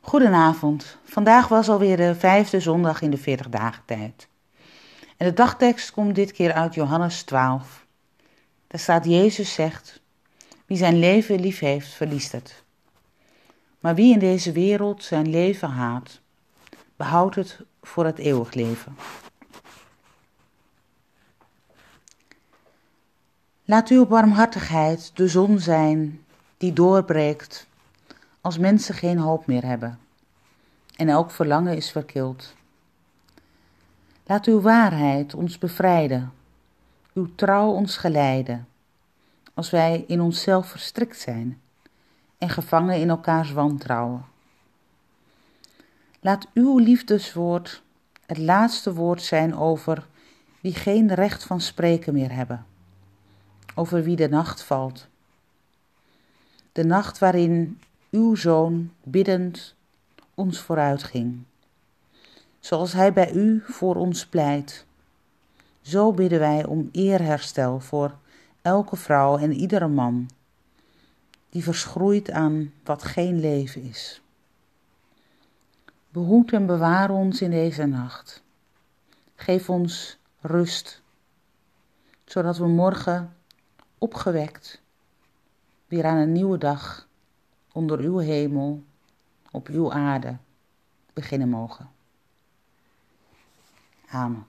Goedenavond. Vandaag was alweer de vijfde zondag in de 40 dagen tijd. En de dagtekst komt dit keer uit Johannes 12. Daar staat Jezus zegt, wie zijn leven lief heeft, verliest het. Maar wie in deze wereld zijn leven haat, behoudt het voor het eeuwig leven. Laat uw barmhartigheid de zon zijn die doorbreekt als mensen geen hoop meer hebben en elk verlangen is verkild. Laat uw waarheid ons bevrijden, uw trouw ons geleiden, als wij in onszelf verstrikt zijn en gevangen in elkaars wantrouwen. Laat uw liefdeswoord het laatste woord zijn over wie geen recht van spreken meer hebben, over wie de nacht valt. De nacht waarin uw zoon biddend ons vooruitging. Zoals hij bij u voor ons pleit. Zo bidden wij om eerherstel voor elke vrouw en iedere man die verschroeit aan wat geen leven is. Behoed en bewaar ons in deze nacht. Geef ons rust, zodat we morgen opgewekt weer aan een nieuwe dag onder uw hemel, op uw aarde beginnen mogen. Amen.